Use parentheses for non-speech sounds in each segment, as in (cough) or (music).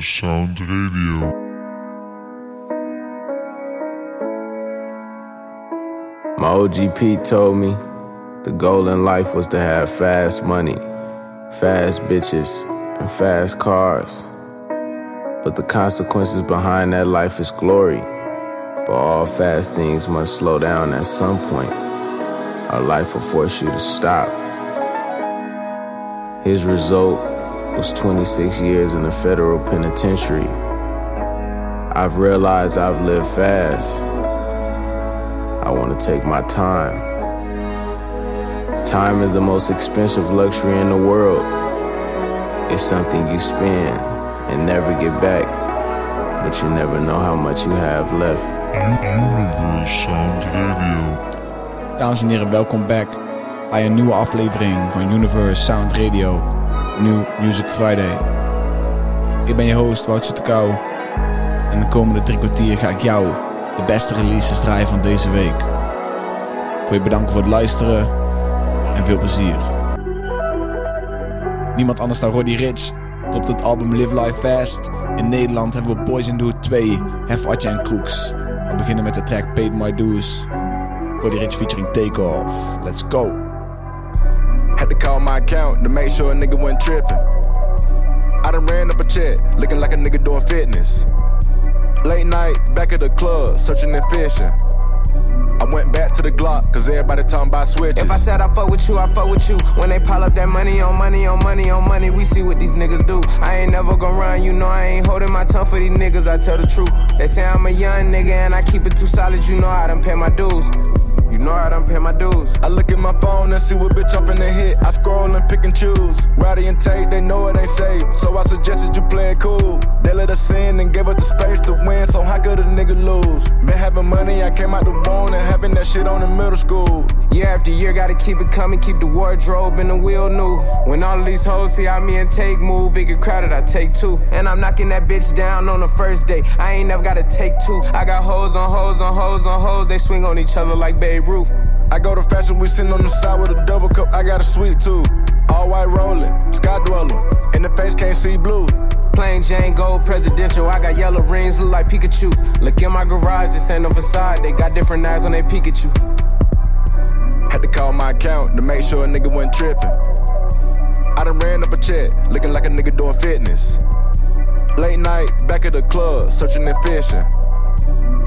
Sound Radio. My OG Pete told me the goal in life was to have fast money, fast bitches, and fast cars. But the consequences behind that life is glory. But all fast things must slow down at some point. Our life will force you to stop. His result was 26 years in a federal penitentiary. I've realized I've lived fast. I want to take my time. Time is the most expensive luxury in the world. It's something you spend and never get back, but you never know how much you have left. Universe Sound Radio. Dames en heren, welkom back bij een nieuwe aflevering van Universe Sound Radio, New Music Friday. Ik ben je host Wout Soetekau en de komende drie kwartier ga ik jou de beste releases draaien van deze week. Ik je bedanken voor het luisteren en veel plezier. Niemand anders dan Roddy Rich dropt het album Live Life Fast. In Nederland hebben we Boys in the Hood 2, Hef Atje en Kroeks. We beginnen met de track Paid My Dues. Roddy Rich featuring Takeoff. Let's go. My account to make sure a nigga wasn't tripping. I done ran up a check, looking like a nigga doing fitness. Late night, back at the club, searching and fishing. I went back to the Glock, cause everybody talking about switches. If I said I fuck with you, I fuck with you. When they pile up that money on money on money on money, we see what these niggas do. I ain't never gonna run, you know I ain't holding my tongue for these niggas, I tell the truth. They say I'm a young nigga and I keep it too solid, you know I done pay my dues. You know I done pay my dues. I look at my phone and see what bitch I'm finna hit. I scroll and pick and choose. Rowdy and Tate, they know it ain't safe. So I suggested you play it cool. They let us in and gave us the space to win, so how could a nigga lose? Been having money, I came out the bone and having that shit on in middle school. Year after year, gotta keep it coming, keep the wardrobe and the wheel new. When all of these hoes see how me and Take move, it get crowded, I take two. And I'm knocking that bitch down on the first day. I ain't never gotta take two. I got hoes on hoes on hoes on hoes, they swing on each other like Babe Ruth. I go to fashion, we sitting on the side with a double cup. I got a sweet too. All white rolling, sky dwelling. In the face, can't see blue. Plain Jane gold presidential. I got yellow rings, look like Pikachu. Look in my garage, this ain't no facade. They got different eyes on they Pikachu. Had to call my account to make sure a nigga wasn't tripping. I done ran up a check, looking like a nigga doing fitness. Late night, back at the club, searching and fishing.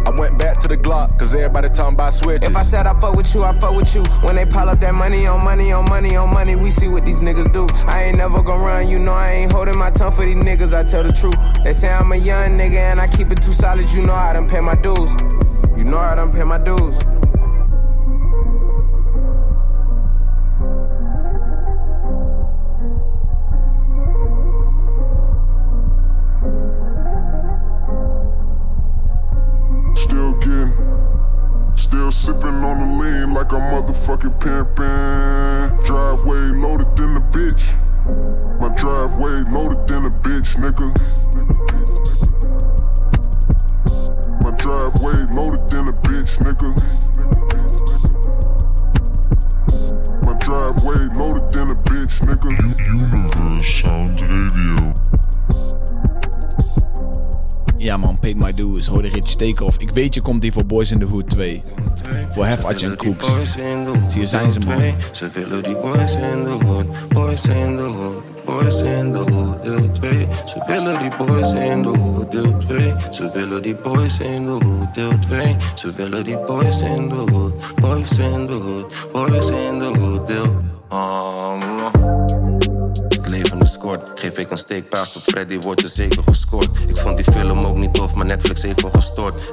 I went back to the Glock, cause everybody talking about switches. If I said I fuck with you, I fuck with you. When they pile up that money on money on money on money, we see what these niggas do. I ain't never gonna run, you know I ain't holding my tongue for these niggas, I tell the truth. They say I'm a young nigga and I keep it too solid, you know I done pay my dues. You know I done pay my dues. Still sipping on the lean like a motherfucking pimpin'. Driveway loaded than a bitch. My driveway loaded than a bitch, nigga. My driveway loaded than a bitch, nigga. My driveway loaded than a bitch, nigga. Universe Sound Radio. Ja man, Paid My Dues, Roddy Rich Takeoff. Ik weet je komt hier voor Boys in the Hood 2. Voor Hef en Kroeks. Hier zijn ze man. Ze willen die boys in the hood, boys in the hood, boys in the hood, deel 2. Ze willen die boys in the hood, deel 2. Ze willen die boys in the hood, deel 2. Ze willen die boys in the hood, boys in the hood, boys in the hood, deel. Um, het leven is kort. Geef ik een steekpaas op Freddy, wordt je zeker gescoord. Ik vond die film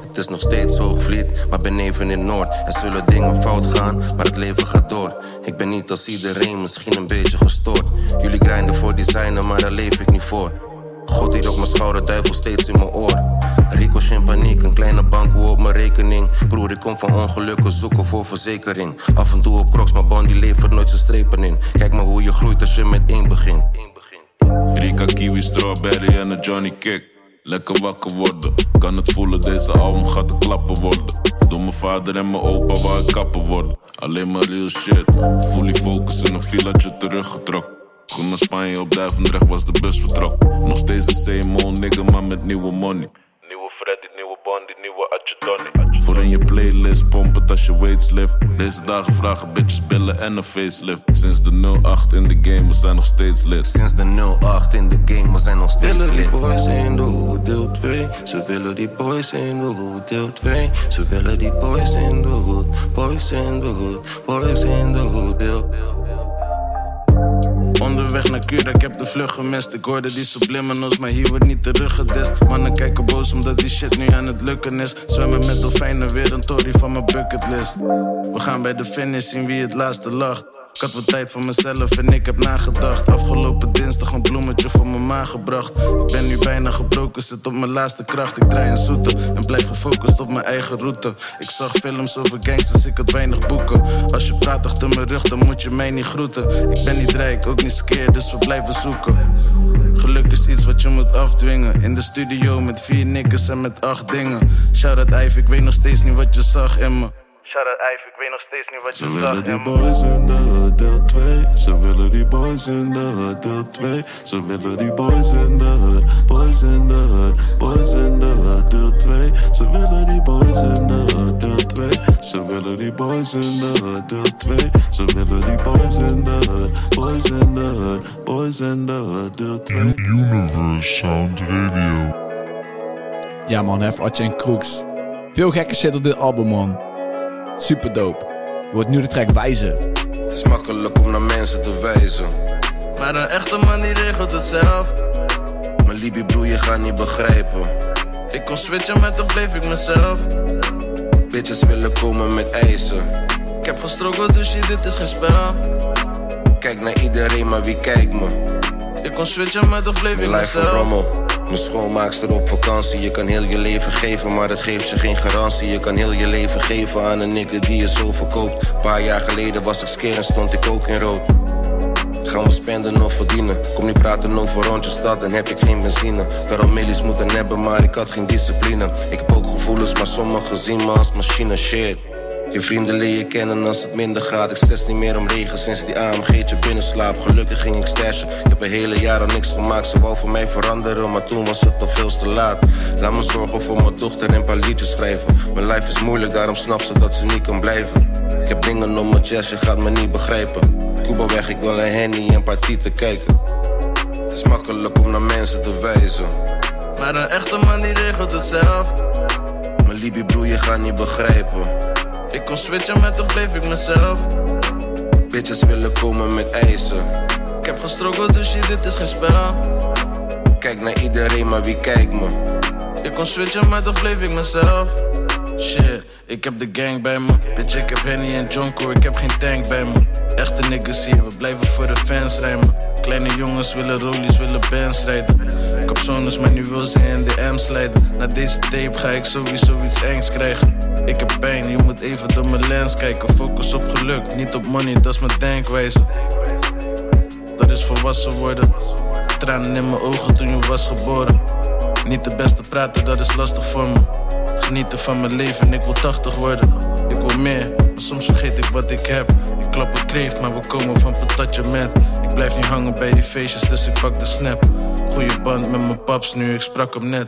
Het is nog steeds hoogvliet, maar ben even in Noord. Er zullen dingen fout gaan, maar het leven gaat door. Ik ben niet als iedereen, misschien een beetje gestoord. Jullie grinden voor designen, maar daar leef ik niet voor. God hier op mijn schouder, duivel steeds in mijn oor. Rico in paniek, een kleine bank op mijn rekening. Broer, ik kom van ongelukken, zoeken voor verzekering. Af en toe op crocs, maar band die levert nooit zijn strepen in. Kijk maar hoe je groeit als je met één begint. Rika, kiwi, strawberry en een Johnny Kick. Lekker wakker worden, kan het voelen, deze album gaat te klappen worden. Door mijn vader en mijn opa waar ik kappen worden. Alleen maar real shit, fully focus in een villaatje teruggetrokken. Groen naar Spanje op Duivendrecht was de bus vertrok. Nog steeds de same old nigga, maar met nieuwe money. Nieuwe Freddy, nieuwe Bondi, nieuwe Adjudoni. Voor in je playlist pompen als je weights lift. Deze dagen vragen bitches billen en een facelift. Sinds de 08 in de game, we zijn nog steeds lid. Sinds de 08 in de game, we zijn nog steeds Willen die lid. boys in de hoed, deel 2. Ze willen die boys in de hoed, deel 2. Ze willen die boys in de hoed, boys in de hoed, boys in de hoed, deel Onderweg naar Cura, ik heb de vlucht gemist. Ik hoorde die subliminals, maar hier wordt niet teruggedist. Mannen kijken boos omdat die shit nu aan het lukken is. Zwemmen met dolfijnen, weer een tory van mijn bucketlist. We gaan bij de finish zien wie het laatste lacht. Ik had wat tijd voor mezelf en ik heb nagedacht. Afgelopen dinsdag een bloemetje voor mijn ma gebracht. Ik ben nu bijna gebroken, zit op mijn laatste kracht. Ik draai een zoete en blijf gefocust op mijn eigen route. Ik zag films over gangsters, ik had weinig boeken. Als je praat achter mijn rug, dan moet je mij niet groeten. Ik ben niet rijk, ook niet scared, dus we blijven zoeken. Geluk is iets wat je moet afdwingen. In de studio met vier niggas en met acht dingen. Shout out Ive, ik weet nog steeds niet wat je zag in me. Shout out Ive, ik weet nog steeds niet wat je Ze willen die boys in de deel 2. Ze willen die boys in de deel 2. Ze willen die boys in de hood, boys in de hood, boys in de hood, deel 2. Ze willen die boys in de hood, deel 2. Ze willen die boys in de hood, deel 2. Ze willen die boys in de hood, boys in de hood, boys in de hood, deel 2. Universe Sound Radio. Ja man, Hef, Atje en Crooks. Veel gekke shit op dit album man. Super dope. Wordt nu de track wijzen. Het is makkelijk om naar mensen te wijzen. Maar een echte man die regelt het zelf. Maar Libi broer, je gaat niet begrijpen. Ik kon switchen, maar toch bleef ik mezelf. Bitches willen komen met eisen. Ik heb gestrokeld, dus shit, dit is geen spel. Kijk naar iedereen, maar wie kijkt me? Ik kon switchen, maar toch bleef ik Mijn mezelf. rommel. Mijn schoonmaakster op vakantie. Je kan heel je leven geven, maar dat geeft je geen garantie. Je kan heel je leven geven aan een nigger die je zo verkoopt. Paar jaar geleden was ik skeer en stond ik ook in rood. Gaan we spenden of verdienen? Kom niet praten over rondje stad, dan heb ik geen benzine. Ik had al moeten hebben, maar ik had geen discipline. Ik heb ook gevoelens, maar sommigen zien me als machine shit. Je vrienden leer je kennen als het minder gaat. Ik stress niet meer om regen sinds die AMG'tje binnenslaap. Gelukkig ging ik stashen. Ik heb een hele jaar al niks gemaakt. Ze wou voor mij veranderen, maar toen was het al veel te laat. Laat me zorgen voor mijn dochter en een paar liedjes schrijven. Mijn life is moeilijk, daarom snapt ze dat ze niet kan blijven. Ik heb dingen om mijn chest, je gaat me niet begrijpen. Cuba weg, ik wil een Henny en een paar tieten kijken. Het is makkelijk om naar mensen te wijzen. Maar een echte man die regelt het zelf. Maar Libi broer, je gaat niet begrijpen. Ik kon switchen, maar toch bleef ik mezelf. Bitches willen komen met eisen. Ik heb gestrokeld, dus shit, dit is geen spel. Kijk naar iedereen, maar wie kijkt me? Ik kon switchen, maar toch bleef ik mezelf. Shit, ik heb de gang bij me. Bitch, ik heb Henny en Jonko, ik heb geen tank bij me. Echte niggas hier, we blijven voor de fans rijmen. Kleine jongens willen rollies, willen bands rijden. Ik heb zones, maar nu wil ze in de M slijden. Na deze tape ga ik sowieso iets engs krijgen. Ik heb pijn, je moet even door mijn lens kijken. Focus op geluk, niet op money, dat is mijn denkwijze. Dat is volwassen worden. Tranen in mijn ogen toen je was geboren. Niet de beste praten, dat is lastig voor me. Genieten van mijn leven, ik wil 80 worden. Ik wil meer, maar soms vergeet ik wat ik heb. Ik klap een kreeft, maar we komen van patatje met. Ik blijf niet hangen bij die feestjes, dus ik pak de snap. Goeie band met mijn paps nu, ik sprak hem net.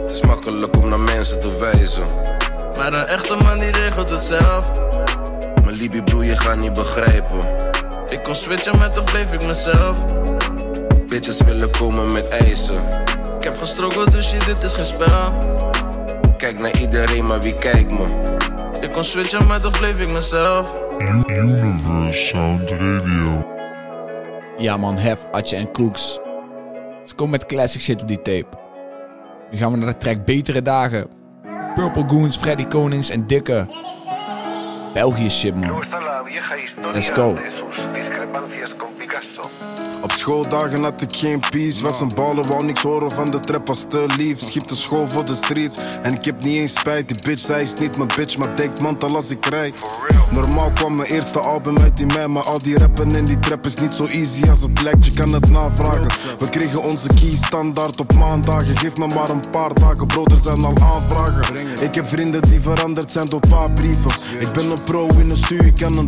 Het is makkelijk om naar mensen te wijzen. Maar een echte man die regelt het zelf. Maar Libi broer, je gaat niet begrijpen. Ik kon switchen, maar toch bleef ik mezelf. Bitches willen komen met eisen. Ik heb gestrokeld, dus shit, dit is geen spel. Kijk naar iedereen, maar wie kijkt me? Ik kon switchen, maar toch bleef ik mezelf. Universe Sound Radio. Ja man, Hef, Atje en Crooks. Ze komen met classic shit op die tape. Nu gaan we naar de track Betere Dagen. Purple Goons, Freddy Konings en Dikke. België shit man. Let's go. Op schooldagen had ik geen peace. Was een baller, wou niks horen van de trap, was te lief. Schiep de school voor de streets. En ik heb niet eens spijt. Die bitch, zij is niet mijn bitch, maar denkt mantel als ik rijd. Normaal kwam mijn eerste album uit in mei. Maar al die rappen en die trap is niet zo easy als het lijkt. Je kan het navragen. We kregen onze key standaard op maandagen. Geef me maar een paar dagen, bro, er zijn al aanvragen. Ik heb vrienden die veranderd zijn door paar brieven. Ik ben een pro in een stuur, ik kan een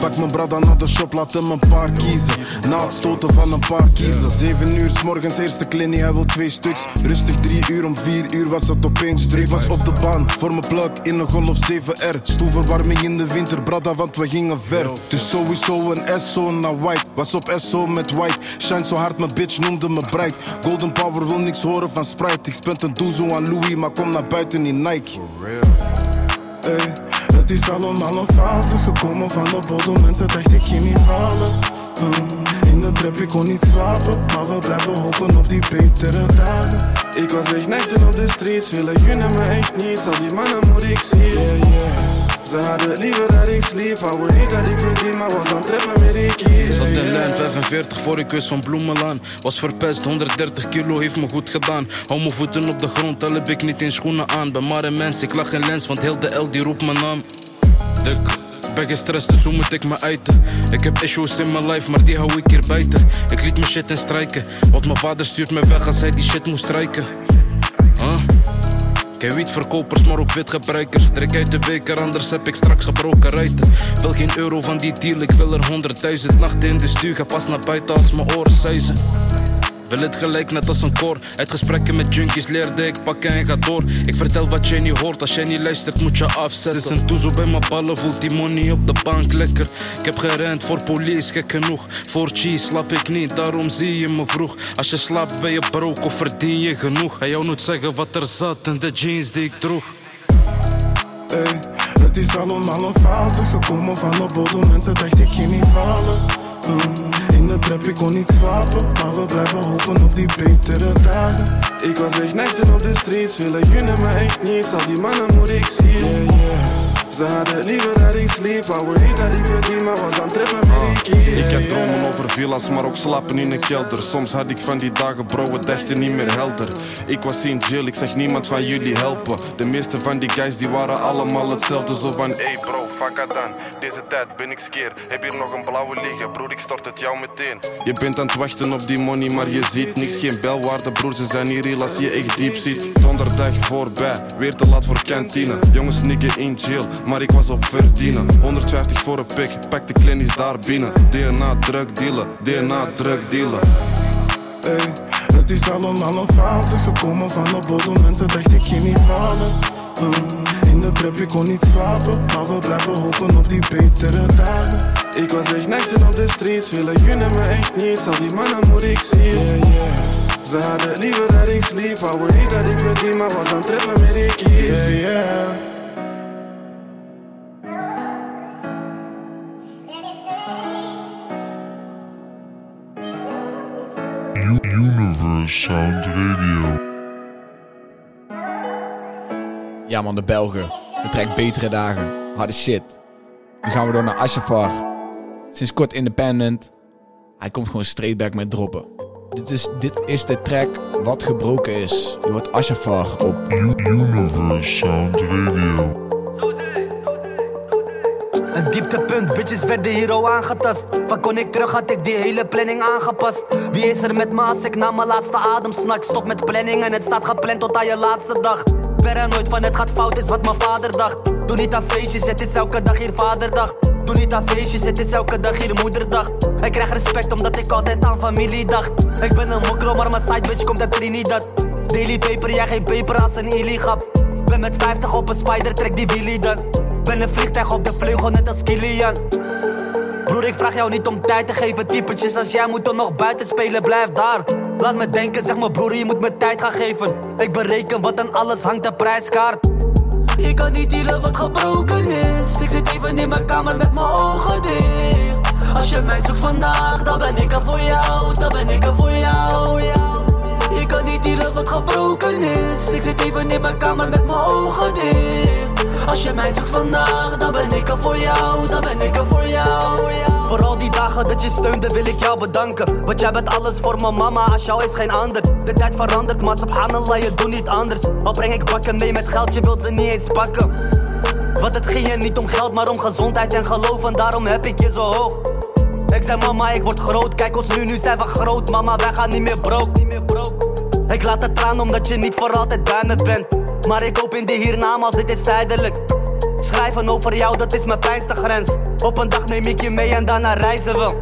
Pak mijn brada naar de shop, laat hem een paar kiezen. Na het stoten van een paar kiezen. Zeven uur s morgens eerste kleding, hij wil twee stuks. Rustig drie uur, om vier uur was het opeens druk. Was op de baan, voor mijn plug in een Golf 7R. Stoelverwarming in de winter, brada, want we gingen ver. Dus sowieso een SO naar white. Was op SO met white. Shine zo hard, mijn bitch noemde me bright. Golden Power wil niks horen van Sprite. Ik spend een doezoe aan Louis, maar kom naar buiten in Nike. Ey, het is allemaal een fase gekomen van de bodem. Mensen dachten ik je niet halen. Mm, in de trap, ik kon niet slapen. Maar we blijven hopen op die betere dagen. Ik was echt nachten op de streets, willen gunnen me echt niets. Al die mannen moet ik zien. Ze hadden liever dat ik sliep, houden niet dat ik verdien, maar was aan het trappen met die kies. Zat in lijn 45 voor ik wist van Bloemenlaan. Was verpest, 130 kilo heeft me goed gedaan. Hou mijn voeten op de grond, al heb ik niet in schoenen aan. Ben maar een mens, ik lach in lens, want heel de L die roept mijn naam. Dik, ben gestrest, dus hoe moet ik me uiten? Ik heb issues in mijn life, maar die hou ik hier buiten. Ik liet mijn shit in strijken, want mijn vader stuurt me weg als hij die shit moest strijken. Geen wietverkopers, maar ook witgebruikers. Trek uit de beker, anders heb ik straks gebroken ruiten. Wil geen euro van die deal, ik wil er honderdduizend nachten in de stuur. Ga pas naar buiten als mijn oren suizen. Wil het gelijk net als een koor. Uit gesprekken met junkies leerde ik pakken en ga door. Ik vertel wat jij niet hoort, als jij niet luistert moet je afzetten. Is een toezo bij mijn ballen, voelt die money op de bank lekker. Ik heb gerend voor police, gek genoeg. Voor cheese slap ik niet, daarom zie je me vroeg. Als je slaapt ben je broke of verdien je genoeg. Hij jou moet zeggen wat er zat en de jeans die ik droeg. Ey, het is allemaal een fase gekomen van de bodem. Mensen dachten ik je niet halen. Mm, in de trap, ik kon niet slapen. Maar we blijven hopen op die betere dagen. Ik was echt nachten op de streets, willen gunnen me echt niets. Al die mannen moet ik zien. Ze hadden liever dat ik sliep, houden niet dat ik maar was aan met die. Ik heb dromen over villa's, maar ook slapen in een kelder. Soms had ik van die dagen, bro, het echte niet meer helder. Ik was in jail, ik zeg niemand van jullie helpen. De meeste van die guys die waren allemaal hetzelfde, zo van Hey bro, fuck it dan, deze tijd ben ik skeer. Heb hier nog een blauwe liggen, broer, ik stort het jou meteen. Je bent aan het wachten op die money, maar je ziet niks. Geen belwaarde, broer, ze zijn hier als je echt diep zit. Donderdag voorbij, weer te laat voor kantine. Jongens nikken in jail, maar ik was op verdienen. 150 voor een pik, pak de klinies daar binnen. DNA, drug dealen, DNA, drug dealen. Ey, het is allemaal een fase gekomen van de bodem. Mensen dachten ik je niet halen. Mm, in de trap, ik kon niet slapen. Maar we blijven hopen op die betere dagen. Ik was echt nachten op de streets, willen gunnen me echt niets. Al die mannen moet ik zien. Yeah, yeah. Ze hadden liever dat ik sliep, houden niet dat ik verdien, maar was aan het trappen met die kies. Yeah, yeah. Universe Sound Radio. Ja man, de Belgen. De track Betere Dagen. Harde shit. Nu gaan we door naar Ashafar. Sinds kort independent. Hij komt gewoon straight back met droppen. Dit is, dit is de track Wat Gebroken Is. Je hoort Ashafar op Universe Sound Radio. Een dieptepunt, bitches werden hier al aangetast. Van kon ik terug had ik die hele planning aangepast. Wie is er met me als ik naar mijn laatste adem snak? Stop met planning en het staat gepland tot aan je laatste dag. Paranoid van het gaat fout is wat mijn vader dacht. Doe niet aan feestjes, het is elke dag hier vaderdag. Doe niet aan feestjes, het is elke dag hier moederdag. Ik krijg respect omdat ik altijd aan familie dacht. Ik ben een mokro, maar mijn side bitch komt uit Trinidad. Daily paper, jij geen paper als een illigap. Ben met 50 op een spider, trek die wheelie dan. Ben een vliegtuig op de vleugel, net als Kilian. Broer, ik vraag jou niet om tijd te geven. Typetjes als jij moet dan nog buiten spelen, blijf daar. Laat me denken, zeg me broer, je moet me tijd gaan geven. Ik bereken wat aan alles hangt, de prijskaart. Ik kan niet dealen wat gebroken is. Ik zit even in mijn kamer met mijn ogen dicht. Als je mij zoekt vandaag, dan ben ik er voor jou, dan ben ik er voor jou. Kan niet dealen wat gebroken is. Ik zit even in mijn kamer met mijn ogen dicht. Als je mij zoekt vandaag, dan ben ik er voor jou, dan ben ik er voor jou. Voor al die dagen dat je steunde wil ik jou bedanken. Want jij bent alles voor mijn mama, als jou is geen ander. De tijd verandert, maar subhanallah je doet niet anders. Al breng ik bakken mee met geld, je wilt ze niet eens pakken. Want het ging je niet om geld, maar om gezondheid en geloof En daarom heb ik je zo hoog. Ik zei mama ik word groot, kijk ons nu, nu zijn we groot. Mama wij gaan niet meer broke Ik laat het traan omdat je niet voor altijd bij me bent Maar ik hoop in de hiernamaals, dit is tijdelijk Schrijven over jou, dat is mijn pijnste grens. Op een dag neem ik je mee en daarna reizen we.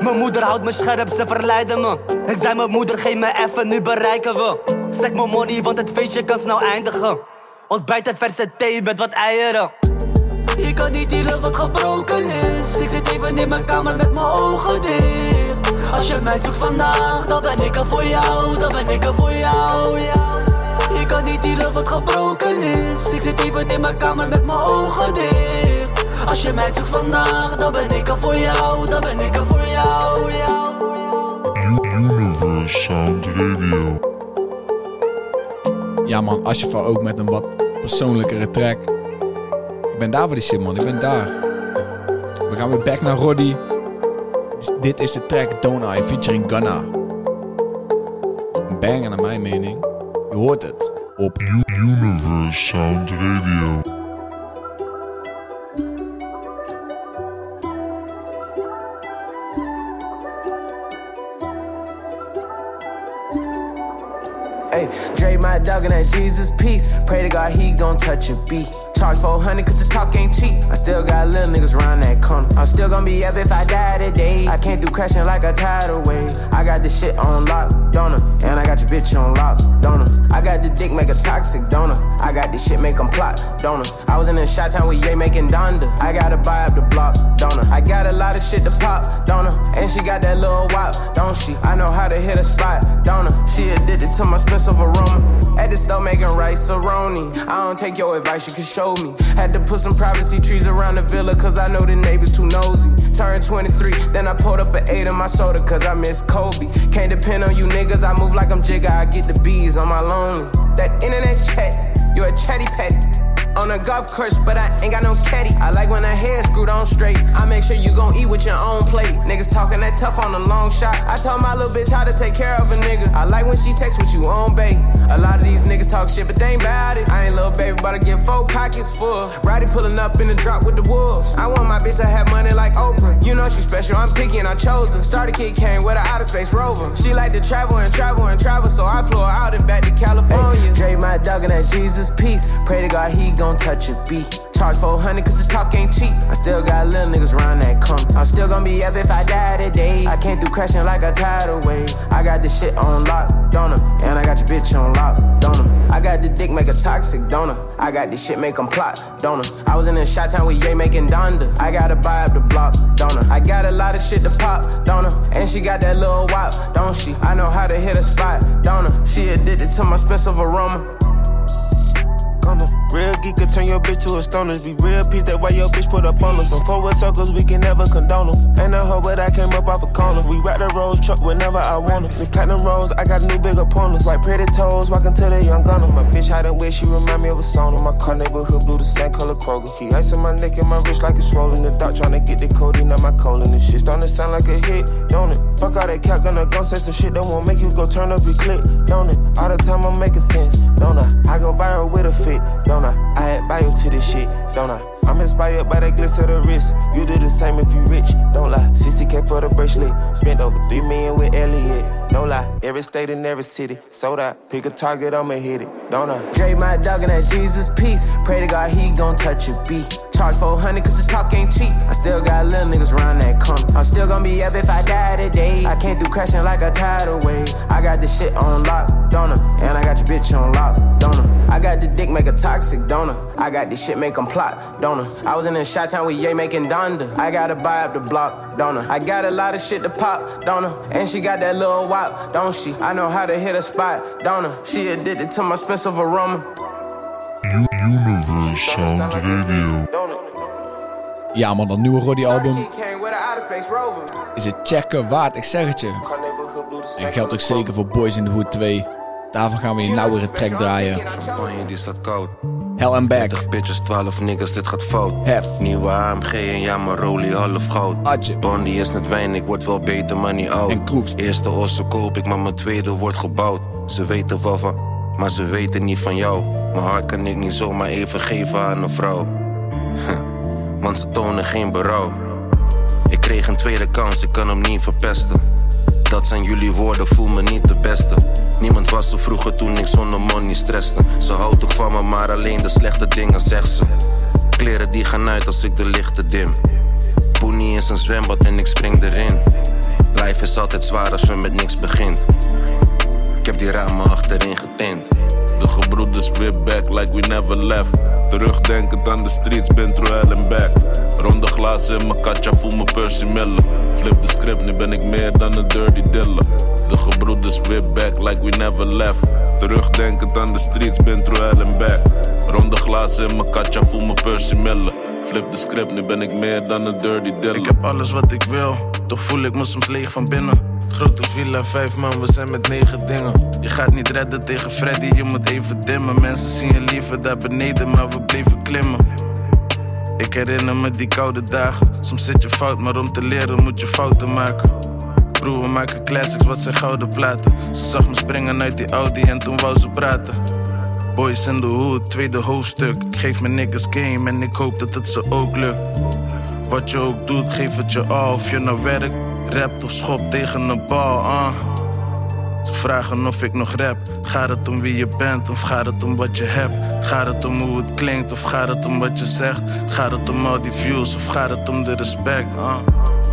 Mijn moeder houdt me scherp, ze verleiden me. Ik zei mijn moeder, geef me even, nu bereiken we. Stek mijn money, want het feestje kan snel eindigen. Ontbijt en verse thee met wat eieren. Ik kan niet dealen wat gebroken is. Ik zit even in mijn kamer met mijn ogen dicht. Als je mij zoekt vandaag, dan ben ik er voor jou, dan ben ik er voor jou. Ik kan niet dealen wat gebroken is. Ik zit even in mijn kamer met mijn ogen dicht. Als je mij zoekt vandaag, dan ben ik er voor jou, dan ben ik er voor jou. Universe Sound Radio. Ja man, Asjefa ook met een wat persoonlijkere track. Ik ben daar voor die shit man, ik ben daar. We gaan weer back naar Roddy. Dit is de track Don't I featuring. Een banger naar mijn mening. Je hoort het op Universe Sound Radio. That Jesus peace. Pray to God he gon' touch a beat. Charge 400 cause the talk ain't cheap. I still got little niggas around that corner. I'm still gonna be up if I die today. I came through crashing like a tidal wave. I got this shit on lock, don't? And I got your bitch on lock, don't I? Got the dick make a toxic, don't I? Got this shit make 'em plot, don't I? Was in a shot town with Ye making Donda. I gotta buy up the block, don't I? Got a lot of shit to pop, don't I? And she got that little wop, don't she? I know how to hit a spot, don't? She addicted to my expensive aroma. At the store making rice roni. I don't take your advice, you can show me. Had to put some privacy trees around the villa, cause I know the neighbors too nosy. Turned 23, then I pulled up an 8 in my soda, cause I miss Kobe. Can't depend on you niggas, I move like I'm Jigga, I get the bees on my lonely. That internet chat, you a chatty patty. On a golf course, but I ain't got no caddy. I like when her hair screwed on straight. I make sure you gon' eat with your own plate. Niggas talking that tough on a long shot. I told my little bitch how to take care of a nigga. I like when she texts with you on bait. A lot of these niggas talk shit, but they ain't bout it. I ain't little baby, but I get four pockets full. Roddy pulling up in the drop with the wolves. I want my bitch to have money like Oprah. Special, I'm picky and I chose her. Starter kid came with an outer space rover. She like to travel and travel and travel, so I flew her out and back to California. Dre my dog and that Jesus peace. Pray to God he gon' touch a beat. Charge 400 cause the talk ain't cheap. I still got little niggas around that corner. I'm still gonna be up if I die today. I came through crashing like a tidal wave. I got this shit on lock, don't? And I got your bitch on lock, don't I? I got the dick make a toxic, don't I? Got this shit make 'em plot, don't I? I was in a shot town with Ye making Donda. I gotta buy up the block, don't I? I got a lot of shit to pop, don't I? And she got that little wop, don't she? I know how to hit a spot, don't I? She addicted to my expensive aroma. Real geek could turn your bitch to a stoner. Be real peace, that why your bitch put up on us. From forward circles, we can never condone them. Ain't a hoe, but I came up off a corner. We ride the roads, truck whenever I want them. We platinum rolls, I got new big opponents. Like pretty toes, walking to the young gunner. My bitch hiding where she remind me of a sauna. My car neighborhood blue, the same color Kroger. Ice in my neck and my wrist like it's swollen. The doc tryna get the codeine, not my colon. This shit starting to sound like a hit, don't it? Fuck all that cap, gonna go say some shit that won't make you go turn up your click, don't it? All the time I'm making sense, don't I? I go viral with a fit, don't I? I had bio to this shit, don't I? I'm inspired by that glitz of the wrist. You do the same if you rich, don't lie. 60k for the bracelet. Spent over 3 million with Elliot. No lie, every state and every city. Sold out, pick a target, I'ma hit it, don't I? Dre my dog and that Jesus peace. Pray to God he gon' touch a beat. Charge 400 cause the talk ain't cheap. I still got little niggas around that corner. I'm still gonna be up if I die today. I came through crashing like a tidal wave. I got this shit on lock, don't I? And I got your bitch on lock, don't I? I got the dick make a toxic, don't I? Got this shit make 'em plot, don't I? I was in a shot town with Ye making Donda. I gotta buy up the block, don't I? I got a lot of shit to pop, don't I? And she got that little wop, don't she? I know how to hit a spot, don't I? She addicted to my expensive aroma. Universe Sound Radio. Ja man, dat nieuwe Roddy album is het checken waard, ik zeg het je. En geldt ook zeker voor Boys in the Hood 2. Daarvan gaan we een nauwere track draaien. Champagne die staat koud. Hell and Back. 30 bitches, 12 niggas, dit gaat fout. Hef. Nieuwe AMG en ja, mijn rolie half goud. Adje. Bondi is net wijn, ik word wel beter, maar niet oud. En kroeks. Eerste ossen koop ik, maar mijn tweede wordt gebouwd. Ze weten wel van, maar ze weten niet van jou. Mijn hart kan ik niet zomaar even geven aan een vrouw. (laughs) Want ze tonen geen berouw. Ik kreeg een tweede kans, ik kan hem niet verpesten. Dat zijn jullie woorden, voel me niet de beste. Niemand was er vroeger toen ik zonder money stresste. Ze houdt ook van me, maar alleen de slechte dingen zegt ze. Kleren die gaan uit als ik de lichten dim. Poenie is een zwembad en ik spring erin. Life is altijd zwaar als je met niks begint. Ik heb die ramen achterin getint. De gebroeders weer back like we never left. Terugdenkend aan de streets, been through hell and back. Ronde glazen in mijn katja, voel me Percy Miller. Flip de script, nu ben ik meer dan een dirty diller. De gebroeders weer back like we never left. Terugdenkend aan de streets, been through hell and back. Ronde glazen in mijn katja, voel me Percy Miller. Flip de script, nu ben ik meer dan een dirty diller. Ik heb alles wat ik wil, toch voel ik me soms leeg van binnen. Grote villa, vijf man, we zijn met negen dingen. Je gaat niet redden tegen Freddy, je moet even dimmen. Mensen zien je liever daar beneden, maar we bleven klimmen. Ik herinner me die koude dagen. Soms zit je fout, maar om te leren moet je fouten maken. Broer, we maken classics, wat zijn gouden platen. Ze zag me springen uit die Audi en toen wou ze praten. Boys in the hood, tweede hoofdstuk. Ik geef mijn niggas game en ik hoop dat het ze ook lukt. Wat je ook doet, geef het je al. Of je nou werkt, rapt of schopt tegen een bal. ah. Ze vragen of ik nog rap. Gaat het om wie je bent of gaat het om wat je hebt? Gaat het om hoe het klinkt of gaat het om wat je zegt? Gaat het om al die views of gaat het om de respect? ah?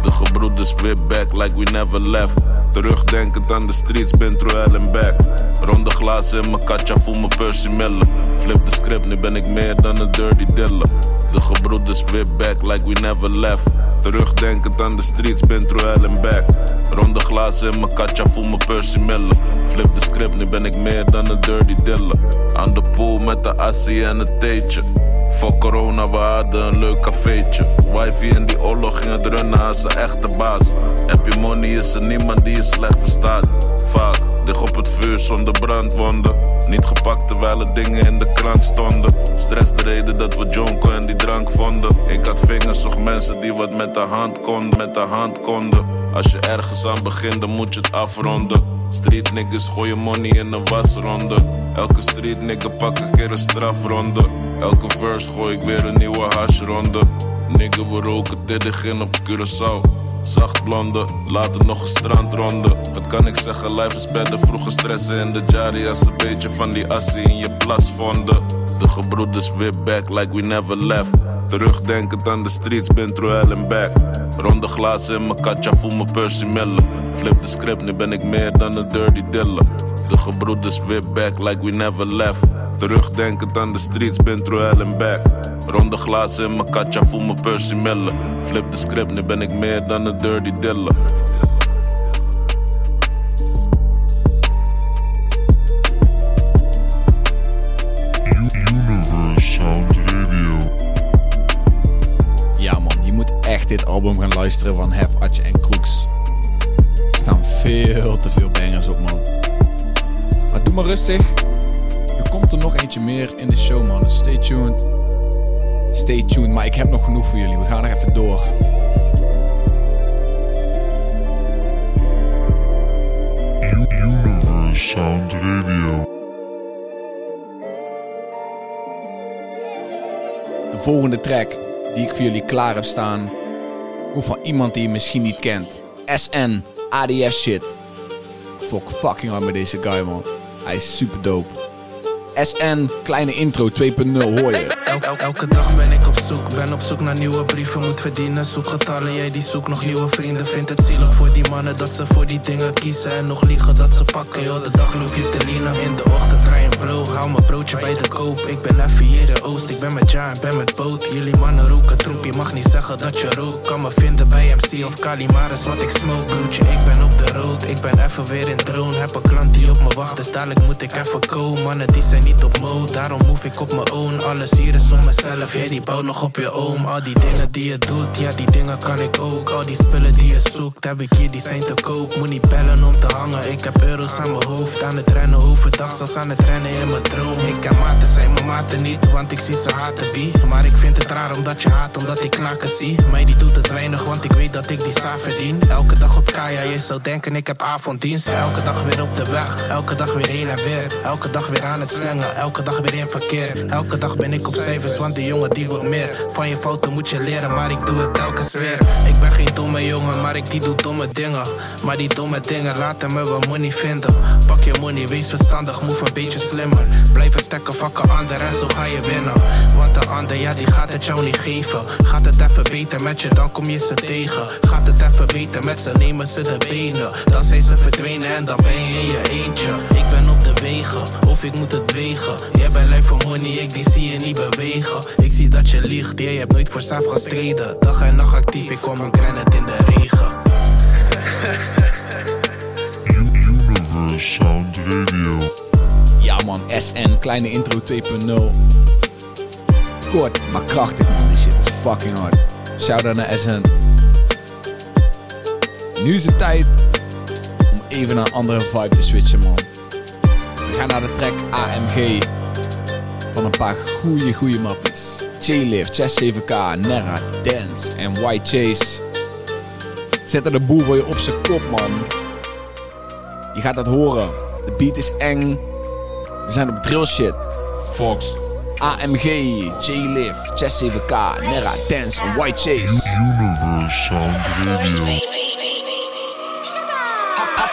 De gebroeders weer back like we never left. Terugdenkend aan de streets, been through hell and back. Ronde glazen in mijn katja, voel me Percy Miller. Flip de script, nu ben ik meer dan een dirty diller. De gebroeders weer back like we never left. Terugdenkend aan de streets, been through and back. Glazen in mijn katja, voel me Percy Miller. Flip de script, nu ben ik meer dan een dirty diller. Aan de pool met de assie en het theetje. Voor corona, we hadden een leuk cafeetje. Wifi en die oorlog gingen runnen als een echte baas. Heb je money, is er niemand die je slecht verstaat. Vaak, lig op het vuur zonder brandwonden. Niet gepakt terwijl er dingen in de krant stonden. Stress de reden dat we jonko en die drank vonden. Ik had vingers, zag mensen die wat met de hand konden, met de hand konden. Als je ergens aan begint, dan moet je het afronden. Street niggas gooien money in een wasronde. Elke street nigga pak een keer een strafronde. Elke verse gooi ik weer een nieuwe hashronde. Nigga, we roken Diddigin op Curaçao. Zacht blonde, later nog een strandronde. Wat kan ik zeggen, life is better. Vroeger stressen in de jari als een beetje van die assie in je plas vonden. De gebroeders weer back like we never left. Terugdenkend aan de streets, been through hell and back. Ronde glazen in mijn katja, voel me Percy Miller. Flip de script, nu ben ik meer dan een dirty diller. De gebroeders weer back like we never left. Terugdenkend aan de streets, been through hell and back. Ronde glazen in mijn katja, voel me Percy Miller. Flip de script, nu ben ik meer dan een dirty diller. Echt dit album gaan luisteren van Hef, Atje en Kroeks. Er staan veel te veel bangers op man. Maar doe maar rustig. Er komt er nog eentje meer in de show man. Dus stay tuned. Stay tuned, maar ik heb nog genoeg voor jullie. We gaan nog even door. Universe Sound Radio. De volgende track die ik voor jullie klaar heb staan, komt van iemand die je misschien niet kent. SN, ADF shit. Fuck fucking hard met deze guy man. Hij is super dope. SN, kleine intro 2.0 hoor je. (laughs) El- el- elke dag ben ik op zoek, ben op zoek naar nieuwe brieven, moet verdienen. Zoek getallen, jij die zoekt nog nieuwe vrienden. Vindt het zielig voor die mannen dat ze voor die dingen kiezen. En nog liegen dat ze pakken, joh, de dag loop je te lienen. In de ochtend rij een bro, hou mijn broodje bij de koop. Ik ben even hier de oost, ik ben met Ja en ben met Boot. Jullie mannen roken troep, je mag niet zeggen dat je rookt. Kan me vinden bij MC of Kali, maar is wat ik smoke. Groetje, ik ben op de road, ik ben even weer in drone. Heb een klant die op me wacht, dus dadelijk moet ik even komen. Mannen die zijn niet op mode, daarom move ik op mijn own. Alles hier is om mezelf, jij die bouwt nog op je oom. Al die dingen die je doet, ja die dingen kan ik ook. Al die spullen die je zoekt, heb ik hier, die zijn te koop. Moet niet bellen om te hangen, ik heb euro's aan mijn hoofd. Aan het rennen overdag, zelfs aan het rennen in mijn droom. Ik ken maten, zijn mijn maten niet, want ik zie ze haten wie. Maar ik vind het raar omdat je haat, omdat ik knaken zie. Mij die doet het weinig, want ik weet dat ik die saaf verdien. Elke dag op Kaya, je zou denken ik heb avonddienst. Elke dag weer op de weg, elke dag weer heen en weer. Elke dag weer aan het slangen, Elke dag weer in verkeer. Elke dag ben ik op cijfers, want die jongen die wil meer. Van je fouten moet je leren, maar ik doe het telkens weer. Ik ben geen domme jongen, maar ik die doe domme dingen. Maar die domme dingen laten me wel money vinden. Pak je money, wees verstandig, move een beetje slimmer. Blijven stekken, vakken ander en zo ga je winnen. Want de ander, ja, die gaat het jou niet geven. Gaat het even beter met je, dan kom je ze tegen. Gaat het even beter met ze, nemen ze de benen. Dan zijn ze verdwenen en dan ben je in je eentje. Ik ben op de wegen, of ik moet het wegen. Jij bent lui voor money, ik die zie je niet bewegen. Ik zie dat je liegt, jij hebt nooit voor zelf gestreden. Dag en nacht actief, ik kom een granite in de regen. Universe Sound Radio. Ja man, SN, kleine intro 2.0. Kort, maar krachtig man, die shit is fucking hard. Shout out naar SN. Nu is het tijd om even naar een andere vibe te switchen man. Gaan naar de track AMG van een paar goede, goede mappies. J-Lift, Chess 7K, Nera, Dance en White Chase. Zetten de boel voor je op zijn kop man. Je gaat dat horen. De beat is eng. We zijn op drill shit. Fox. AMG, J-Lift, Chess 7K, Nera, Dance en White Chase. Universe Sound Radio.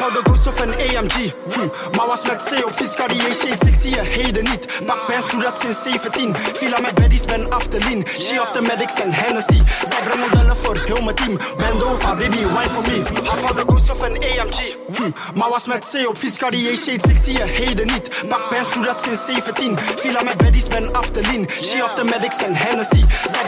Hap de ghost of een AMG. Hm. Maar was met C op fiets, carrière shades, ik zie je heden niet. Pak pens, doe dat sinds 17. Villa met baddies, ben af te lean. She of the medics en Hennessy. Zij brengen modellen voor heel mijn team. Bend over, baby, wine for me. Hap de ghost of een AMG. Hm. Maar was met C op fiets, carrière shades, ik zie je heden niet. Pak pens, doe dat sinds 17. Villa met baddies, ben af te lean. She of the medics en Hennessy. Zij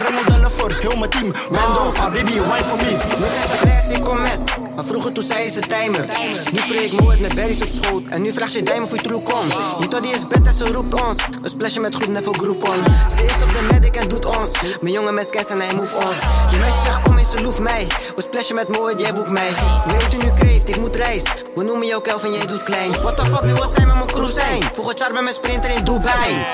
voor heel mijn team. Bend over, baby, wine for me. Nu zijn ze blij, ik kom met. Maar vroeger toen zei ze timer. Nu spreek ik met berries op schoot. En nu vraagt je diamond voor je troep kom. Je tot die is bed en ze roept ons. Een splasje met goed niveau groep on. Ze is op de medic en doet ons. Mijn jonge mes kijkt en hij move ons. Je meisje zegt kom eens, ze loef mij. We splasje met mooi, jij boekt mij. Weet u nu kreeft, ik moet reis. We noemen jou Kelvin, jij doet klein. What the fuck, nu wil zij met mijn crew zijn. Volgend jaar bij mijn sprinter in Dubai.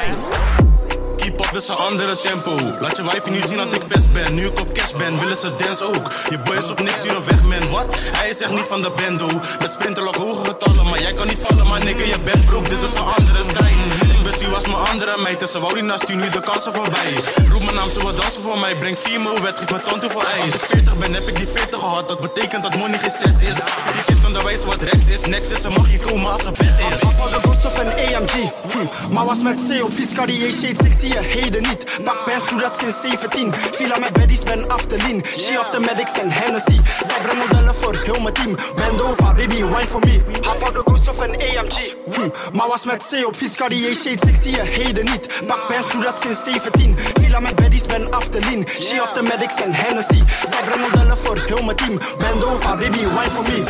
Is een andere tempo. Laat je wijfje nu zien dat ik vest ben. Nu ik op cash ben, willen ze dance ook. Je boys op niks, sturen weg, man. Wat? Hij is echt niet van de bando. Met sprinterlock hoge getallen, maar jij kan niet vallen, maar nigga, je bent broek. Dit is een andere strijd. Ik ben Siwas, mijn andere meid. Dus ze wou die naast u nu de kansen voorbij. Roep mijn naam, ze wat dansen voor mij. Breng vier mo wet, geef mijn tante voor ijs. Als ik 40 ben, heb ik die 40 gehad. Dat betekent dat money geen stress is. Die kid van de wijze wat rechts is. Next is, ze mag niet komen als ze bed is. Papa de ghost of een AMG. Hm. Maar was met C op fiets, carrière shades, ik zie heden niet. Pak pens, doe dat sinds 17. Villa met baddies, ben lean. She of the medics en Hennessy. Zij brengen modellen voor heel mijn team. Bend over, baby, wine for me. Hap de ghost of een AMG. Hm. Maar was met C op fiets, carrière shades, ik zie je heden niet. Pak pens, doe dat sinds 17. Villa met baddies, ben lean. She of the medics en Hennessy. Zij brengen modellen voor heel mijn team. Bend over, baby, wine for me.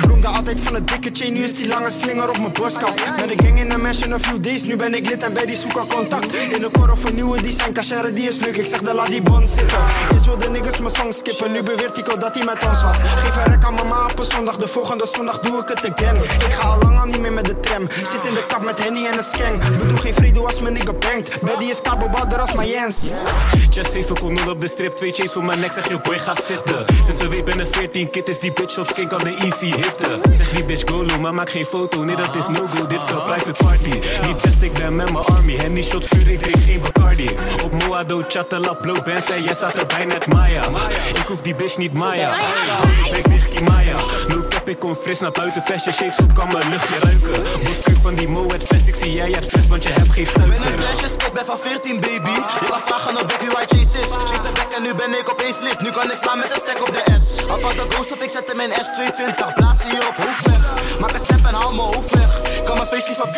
Droomde altijd van een dikke chain, nu is die lange slinger op mijn borstkast. Met de gang in een mansion a few days, nu ben ik lid en bij die zoeken contact. In de kor of nieuwe die zijn cachere, die is leuk. Ik zeg de laat die bon zitten. Eerst wilde niggas mijn song skippen, nu beweert Tico dat hij met ons was. Geef een rek aan mama op een zondag, de volgende zondag doe ik het again. Ik ga al lang al niet meer met de tram. Zit in de kap met Henny en een skeng. Bedoel geen vrede als mijn nigga bankt. Betty is kabelbouder als mijn Jens. Just even kon nul op de strip, twee chains voor mijn nek, zeg je boy ga zitten. Sinds een week ben er 14, kid is die bitch op skink kan de easy hitten. Zeg die bitch go low, maar maak geen foto, nee dat is no go, dit is een private party. Niet test, ik ben met mijn army, Henny shots puur, ik drink geen Bacardi. Op Moado, chattelap, loop en zei, jij staat erbij net Maya. Ik hoef die bitch niet Maya. Hou je bek dicht, Kimaya. No cap, ik kom fris naar buiten, fashion shapes op, kan mijn luchtje ruiken. Boskuk van die Moet vest, ik zie jij hebt stress, want je hebt geen Ik ben een stuiver. meisje, skip, ben van 14 baby. Je kan vragen op Becky waar Chase is. Chase de back en nu ben ik opeens lid. Nu kan ik slaan met een stek op de S. Apart de ghost of ik zet hem in S220. Blaas hier op hoofdweg. Maak een step en haal mijn hoofd weg. Kan mijn face niet van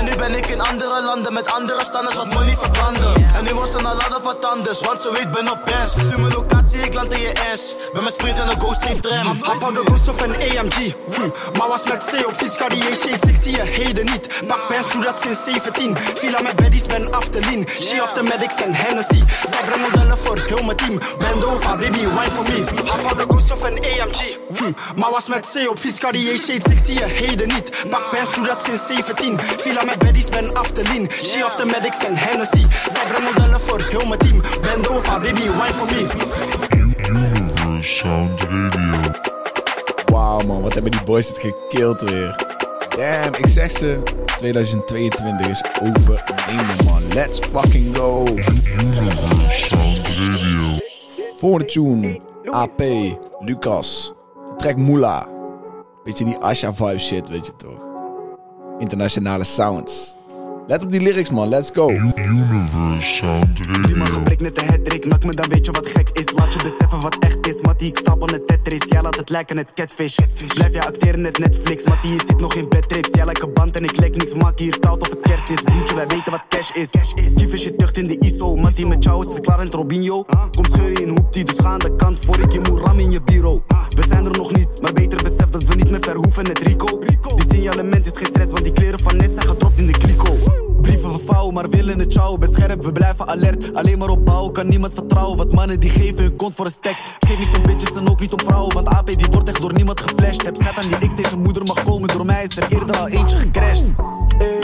En nu ben ik in andere landen met andere standers wat money verbranden. En nu was een ladder wat anders, want ze weet ben op best. Stuur mijn locatie, ik land in je ass. Ben met sprint en een ghost geen tram. Hap de ghost of een AMG. Hm. Maar was met C op fiets, shades, ik zie je heden niet. Pak pens, doe dat sinds 17. Villa met baddies, ben lean. She of the medics en Hennessy. Zij brengen modellen voor heel mijn team. Bend over, baby, wine for me. Hap de ghost of een AMG. Hm. Maar was met C op fiets, shades, ik zie je heden niet. Pak pens, doe dat sinds 17. Villa met baddies, ben af te lean. She of the medics en Hennessy. Zij brengen modellen voor heel mijn team. Bend over, baby, wine for me. Universe Sound Radio. Wauw man, wat hebben die boys het gekild weer. Damn, ik zeg ze. 2022 is overnemen, man. Let's fucking go. Volgende tune. AP, Lucas. Track Moela. Beetje die Asha vibe shit, weet je toch. Internationale sounds. Let op die lyrics, man. Let's go. Universe Sound Prima geprikt net de hattrick, nak me dan weet je wat gek is. Laat je beseffen wat echt is, Mattie ik stapel het Tetris. Jij laat het lijken het catfish. Blijf je acteren net Netflix, Mattie je zit nog in bedtrips Jij lijkt een band en ik lek niks, maak hier koud of het kerst is. Broertje wij weten wat cash is. Kief is je tucht in de ISO, Mattie met jou is het klaar in het Robinho. Kom scheuren in hoeptie, dus ga aan de kant voor ik je moet ram in je bureau. We zijn er nog niet, maar beter besef dat we niet meer ver hoeven net Rico. Die signalement is geen stress, want die kleren van net zijn gedropt in de kliko Brieven we vouwen, maar willen het jou. Ben scherp, we blijven alert. Alleen maar opbouwen, kan niemand vertrouwen. Want mannen die geven hun kont voor een stek. Geef niks aan bitches en ook niet om vrouwen. Want AP die wordt echt door niemand geflasht. Heb schat aan die X, deze moeder mag komen. Door mij is er eerder al eentje gecrashed. Ey,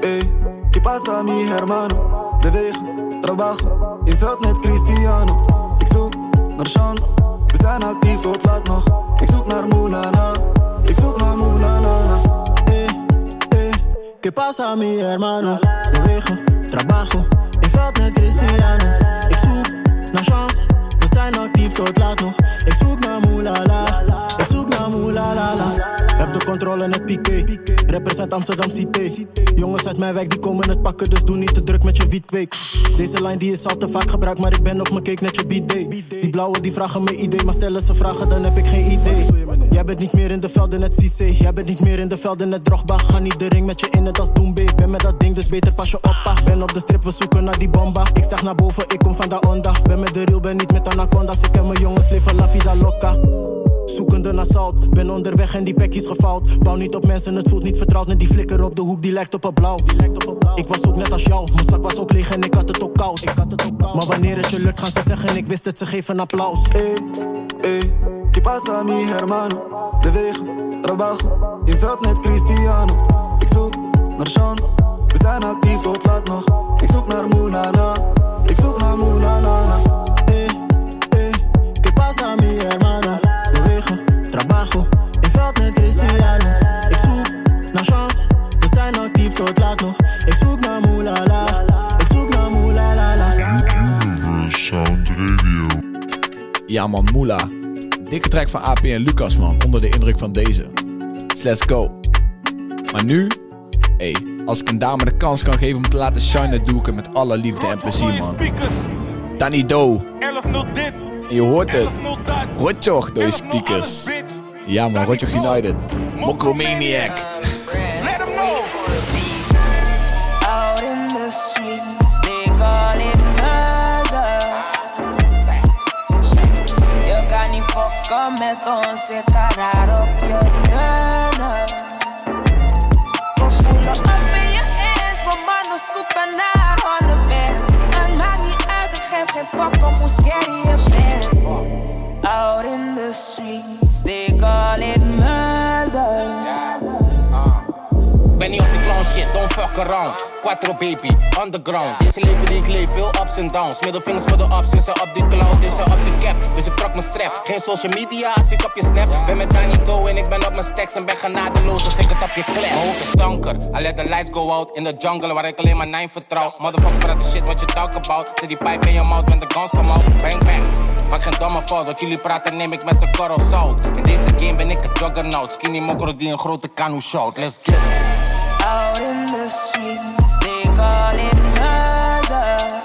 ey, ¿qué pasa mi hermano? Bewegen, trabajo, in veld met Cristiano. Ik zoek naar chance, we zijn actief tot laat nog. Ik zoek naar Mulana, ¿qué pasa mi hermano? Bewegen, trabajo, in veld met Cristiano. Ik zoek naar chance, we zijn actief tot laat nog. Ik zoek naar Mulala, zoek naar Mulala. Heb de controle net piqué, represent Amsterdam Cité. Jongens uit mijn wijk die komen het pakken, dus doe niet te druk met je wietkweek. Deze line die is al te vaak gebruikt, maar ik ben op mijn cake net je bidet. Die blauwe die vragen me idee, maar stellen ze vragen dan heb ik geen idee. Jij bent niet meer in de velden net Cissé, jij bent niet meer in de velden net Drogba. Ga niet de ring met je in het als Doembe. Ben met dat ding, dus beter pas je op. pa. Ben op de strip, we zoeken naar die bomba. Ik stag naar boven, ik kom van de onda. Ben met de real, ben niet met anaconda's. Ik ken mijn jongens, leven la vida loca. Zoekende naar zout, ben onderweg en die pekjes gefout. Bouw niet op mensen, het voelt niet vertrouwd. Net die flikker op de hoek, die lijkt op een blauw. Ik was ook net als jou, mijn zak was ook leeg en ik had het ook koud. Maar wanneer het je lukt, gaan ze zeggen: Ik wist het, ze geven applaus. Ey, ey, ¿qué pasa mi hermano? Bewegen, trabajo, in veld met Cristiano. Ik zoek naar chance, we zijn actief tot laat nog. Ik zoek naar Mulana, ik zoek naar Mulana. Ey, ey, ¿qué pasa mi hermano? In veld met Cristiano. Ik zoek naar chance, we zijn actief tot laat nog. Ik zoek naar Mulala, ik zoek naar. Universe Sound Radio. Ja man, Moela. Dikke track van AP en Lucas man, onder de indruk van deze. Dus let's go. Maar nu, hey, als ik een dame de kans kan geven om te laten shinen, doe ik het met alle liefde en plezier man. Danny Do. 11-0 dit. En je hoort het. Rotjoch door je speakers. Ja man, Rotjoch United. Mokromaniac. Let them know. Out in the streets, they call it murder. Je je je eens, maar mannen zoeken naar bands. Het maakt niet uit, ik geef geen fuck om hoe scary je bent. Out in the streets, Ben niet op die clown shit, don't fuck around. Quattro baby, underground. Deze leven die ik leef, veel ups en downs. Middelvingers voor de ups, en ze op die cloud, en ze op die cap. Dus ik trok mijn strap. Geen social media als ik op je snap. Ben met Danny Do en ik ben op mijn stacks en ben genadeloos als ik het op je klep. Mijn hoofd is I let the lights go out in the jungle waar ik alleen maar nine vertrouw. Motherfuckers praat de shit wat je talk about. Zet die pipe in je mouth, when the guns come out. Bang bang. Maak geen domme fout, wat jullie praten neem ik met een korrel zout. In deze game ben ik een juggernaut. Skinny mokro die een grote kanu shout. Let's get it. Out in the streets, they call it murder.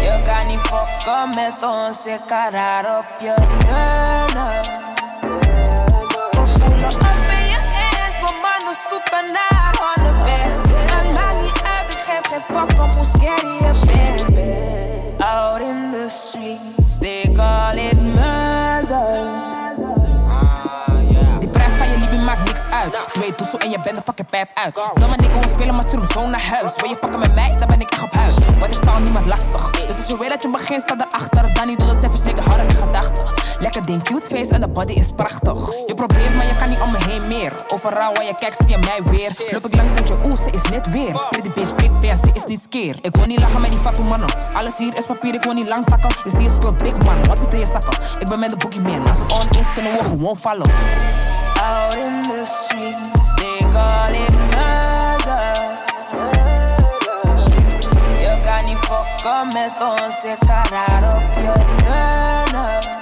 Je kan niet fokken met ons, ik ga raar op je turnen. We voelen op in je eens, maar mannen zoeken naar honderd bands. Het maakt niet uit, ik geef geen fuck om hoe scary je bent. Out in the streets, they call it murder. Die prijs van je liefde maakt niks uit. Je weet toezo en je bent de fucking pijp uit. Domme nigga, we spelen maar terug zo naar huis. Wil je fucken met mij, dan ben ik echt op huis. Want ik val niemand lastig. Dus als je weet dat je begint, sta erachter. Dan niet door de cijfers, nigga, harder. Lekker ding, cute face en de body is prachtig. Je probeert, maar je kan niet om me heen meer. Overal waar je kijkt, zie je mij weer. Loop ik langs, denk je, oeh, ze is net weer. Pretty bitch, big bear, ze is niet skeer. Ik wil niet lachen met die fatte mannen. Alles hier is papier, ik wil niet lang takken. Je ziet je speelt big man, wat is er in je zakken? Ik ben met de boogie man, als het on is, kunnen we gewoon vallen. Out in the streets, they call it murder. Je kan niet fokken met ons, ik ga raar op je turnen.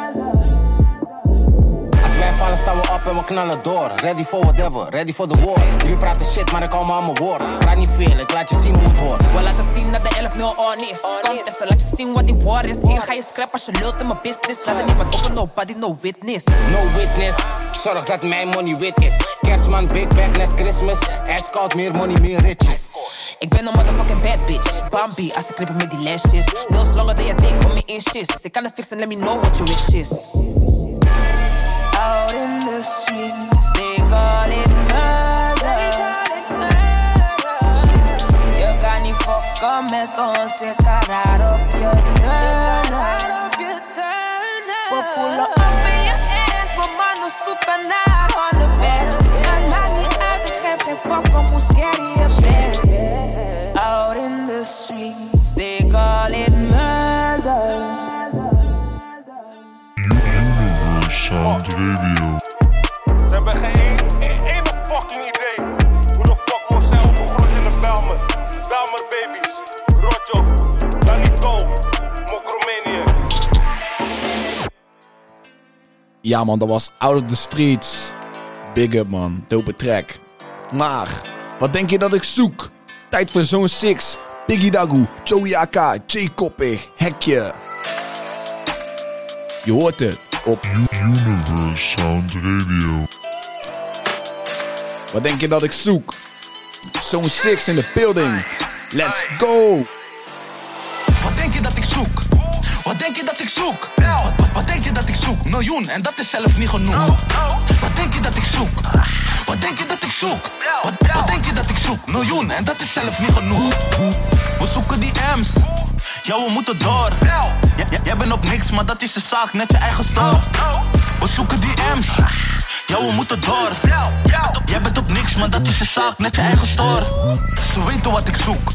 Vallen staan we op en we knallen door. Ready for whatever, ready for the war. Jullie praten shit, maar ik hou me aan mijn woorden. Praat niet veel, ik laat je zien hoe het hoort. We laten zien dat de 11 0 on is. Kom even, laat je zien wat die war is. Hier ga je scrap als je lult in mijn business. Laat er niemand over, nobody, no witness. No witness, zorg dat mijn money wit is. Kerstman, big bag, net Christmas. Ijskoud, meer money, meer riches. Ik ben een motherfucking bad bitch. Bambi, als ik knippen met die lashes. Nails langer dan je dik om me in shit. Ik kan het fixen, let me know what your wish is. Out in the streets, they call it murder. Je kan niet fokken met ons, ik ga raar op je turnen. We pullen op in je ass, mijn mannen zoeken naar hondenbed. Het maakt Ja man, dat was Out of the Streets. Big up man, dope track. Maar, wat denk je dat ik zoek? Tijd voor zo'n 6. Biggie Dagu, Joey AK, J Koppig, Hekje. Je hoort het op Universe Sound Radio. Wat denk je dat ik zoek? Zo'n 6 in de building. Let's go! Wat denk je dat ik zoek? Wat denk je dat ik zoek? Zoek? Miljoen en dat is zelf niet genoeg. Wat denk je dat ik zoek? Wat denk je dat ik zoek? Wat, wat denk je dat ik zoek? Miljoen en dat is zelf niet genoeg. We zoeken die M's. Ja, we moeten door. J- jij bent op niks, maar dat is de zaak, net je eigen store. We zoeken die M's. Ja, we moeten door. Jij bent op niks, maar dat is je zaak, net je eigen store. Ze weten wat ik zoek.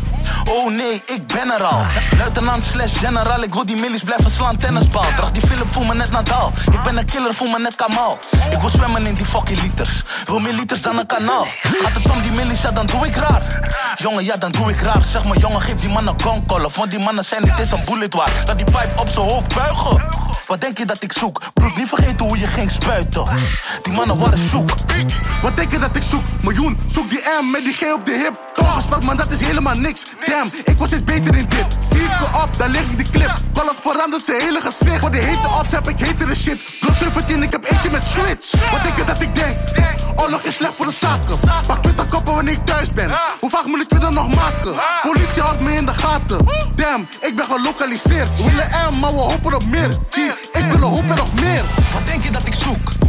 Oh nee, ik ben er al. Luitenant slash general, ik wil die millies blijven slaan tennisbal. Draag die Philip, voel me net Nadal. Ik ben een killer, voel me net Kamal. Ik wil zwemmen in die fucking liters. Wil meer liters dan een kanaal. Gaat het om die millies, ja dan doe ik raar. Jongen, ja dan doe ik raar. Zeg maar jongen, geef die man een gonkolf. Want die mannen zijn niet eens een bullet waard. Laat die pipe op zijn hoofd buigen. Wat denk je dat ik zoek? Bloed, niet vergeten hoe je ging spuiten. Die mannen waren zoek. Wat denk je dat ik zoek? Miljoen, zoek die M met die G op de hip. Toegespeld, man, dat is helemaal niks. Damn, ik was steeds beter in dit. Zie ik erop, dan leg ik de clip. Golf verandert zijn hele gezicht. Voor de hete ops heb ik hetere shit. Glock 17, ik heb eentje met switch. Wat denk je dat ik denk? Oorlog is slecht voor de zaken. Pak Twitter koppen wanneer ik thuis ben. Hoe vaak moet ik Twitter nog maken? Politie houdt me in de gaten. Damn, ik ben gelokaliseerd. We willen M, maar we hopen op meer. G, ik wil een hoop en nog meer. Wat denk je dat ik zoek?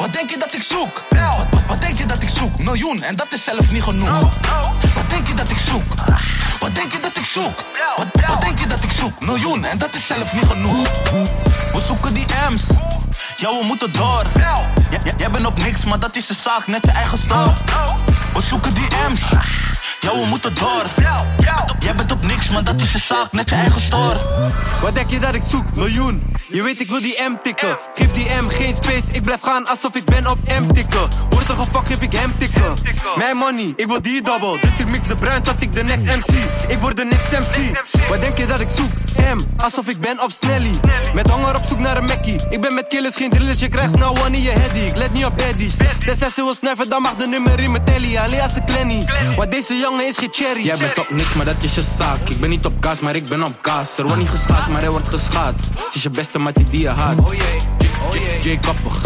Wat denk je dat ik zoek? Wat, wat, denk je dat ik zoek? Miljoen en dat is zelf niet genoeg. Wat denk je dat ik zoek? Wat denk je dat ik zoek? Wat, wat denk je dat ik zoek? Miljoen en dat is zelf niet genoeg. We zoeken die M's. Ja, we moeten door. J- jij bent op niks, maar dat is je zaak, net je eigen stof. We zoeken die M's. Ja, we moeten door. Jij bent op niks, maar dat is je zaak, net je eigen store. Wat denk je dat ik zoek? Miljoen. Je weet ik wil die M tikken. Geef die M geen space, ik blijf gaan alsof ik ben op M tikken. Wordt er gefuck, geef ik hem tikken. Mijn money, ik wil die double. Dus ik mix de bruin tot ik de next MC. Ik word de next MC. Wat denk je dat ik zoek? M, alsof ik ben op Snelly. Met honger op zoek naar een Mackie. Ik ben met killers, geen drillers, je krijgt snel one in je headie. Ik let niet op baddies. Tenzij ze wil snuiven, dan mag de nummer in mijn telly. Alias de Clenny. Want deze jongen is. Jij bent op niks, maar dat is je zaak. Ik ben niet op gas, maar ik ben op gas. Er wordt niet geschaatst, maar er wordt geschaatst. Het is je beste mattie die je haat. Oh jee, J koppig.